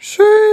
是。